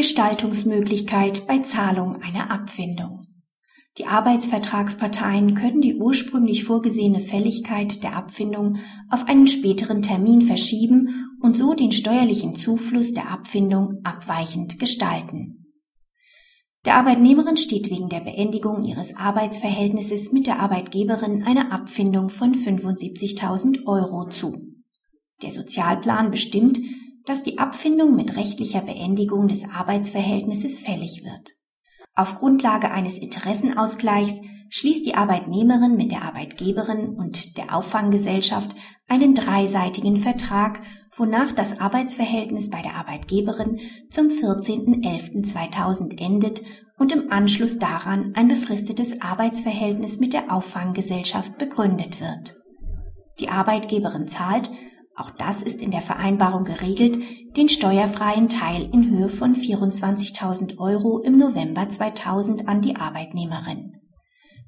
Gestaltungsmöglichkeit bei Zahlung einer Abfindung. Die Arbeitsvertragsparteien können die ursprünglich vorgesehene Fälligkeit der Abfindung auf einen späteren Termin verschieben und so den steuerlichen Zufluss der Abfindung abweichend gestalten. Der Arbeitnehmerin steht wegen der Beendigung ihres Arbeitsverhältnisses mit der Arbeitgeberin eine Abfindung von 75.000 Euro zu. Der Sozialplan bestimmt, dass die Abfindung mit rechtlicher Beendigung des Arbeitsverhältnisses fällig wird. Auf Grundlage eines Interessenausgleichs schließt die Arbeitnehmerin mit der Arbeitgeberin und der Auffanggesellschaft einen dreiseitigen Vertrag, wonach das Arbeitsverhältnis bei der Arbeitgeberin zum 14.11.2000 endet und im Anschluss daran ein befristetes Arbeitsverhältnis mit der Auffanggesellschaft begründet wird. Die Arbeitgeberin zahlt auch das ist in der Vereinbarung geregelt, den steuerfreien Teil in Höhe von 24.000 Euro im November 2000 an die Arbeitnehmerin.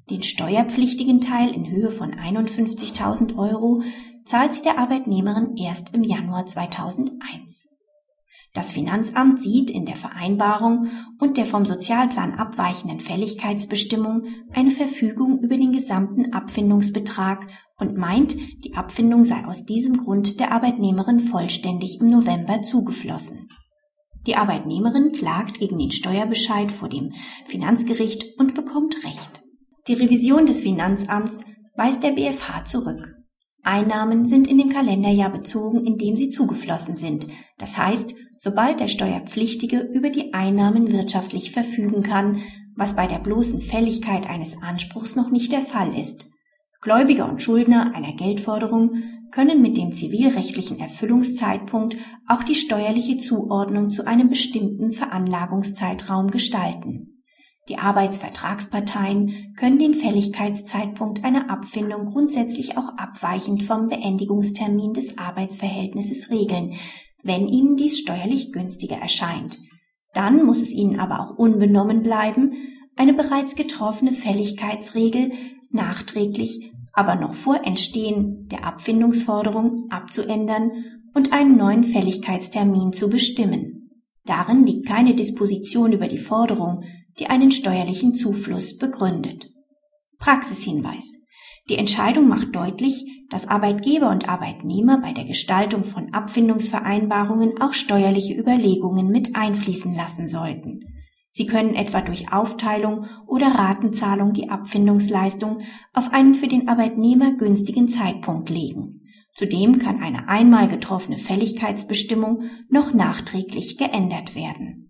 Den steuerpflichtigen Teil in Höhe von 51.000 Euro zahlt sie der Arbeitnehmerin erst im Januar 2001. Das Finanzamt sieht in der Vereinbarung und der vom Sozialplan abweichenden Fälligkeitsbestimmung eine Verfügung über den gesamten Abfindungsbetrag und meint, die Abfindung sei aus diesem Grund der Arbeitnehmerin vollständig im November zugeflossen. Die Arbeitnehmerin klagt gegen den Steuerbescheid vor dem Finanzgericht und bekommt Recht. Die Revision des Finanzamts weist der BFH zurück. Einnahmen sind in dem Kalenderjahr bezogen, in dem sie zugeflossen sind. Das heißt, sobald der Steuerpflichtige über die Einnahmen wirtschaftlich verfügen kann, was bei der bloßen Fälligkeit eines Anspruchs noch nicht der Fall ist. Gläubiger und Schuldner einer Geldforderung können mit dem zivilrechtlichen Erfüllungszeitpunkt auch die steuerliche Zuordnung zu einem bestimmten Veranlagungszeitraum gestalten. Die Arbeitsvertragsparteien können den Fälligkeitszeitpunkt einer Abfindung grundsätzlich auch abweichend vom Beendigungstermin des Arbeitsverhältnisses regeln, wenn ihnen dies steuerlich günstiger erscheint. Dann muss es ihnen aber auch unbenommen bleiben, eine bereits getroffene Fälligkeitsregel nachträglich aber noch vor Entstehen der Abfindungsforderung abzuändern und einen neuen Fälligkeitstermin zu bestimmen. Darin liegt keine Disposition über die Forderung, die einen steuerlichen Zufluss begründet. Praxishinweis. Die Entscheidung macht deutlich, dass Arbeitgeber und Arbeitnehmer bei der Gestaltung von Abfindungsvereinbarungen auch steuerliche Überlegungen mit einfließen lassen sollten. Sie können etwa durch Aufteilung oder Ratenzahlung die Abfindungsleistung auf einen für den Arbeitnehmer günstigen Zeitpunkt legen. Zudem kann eine einmal getroffene Fälligkeitsbestimmung noch nachträglich geändert werden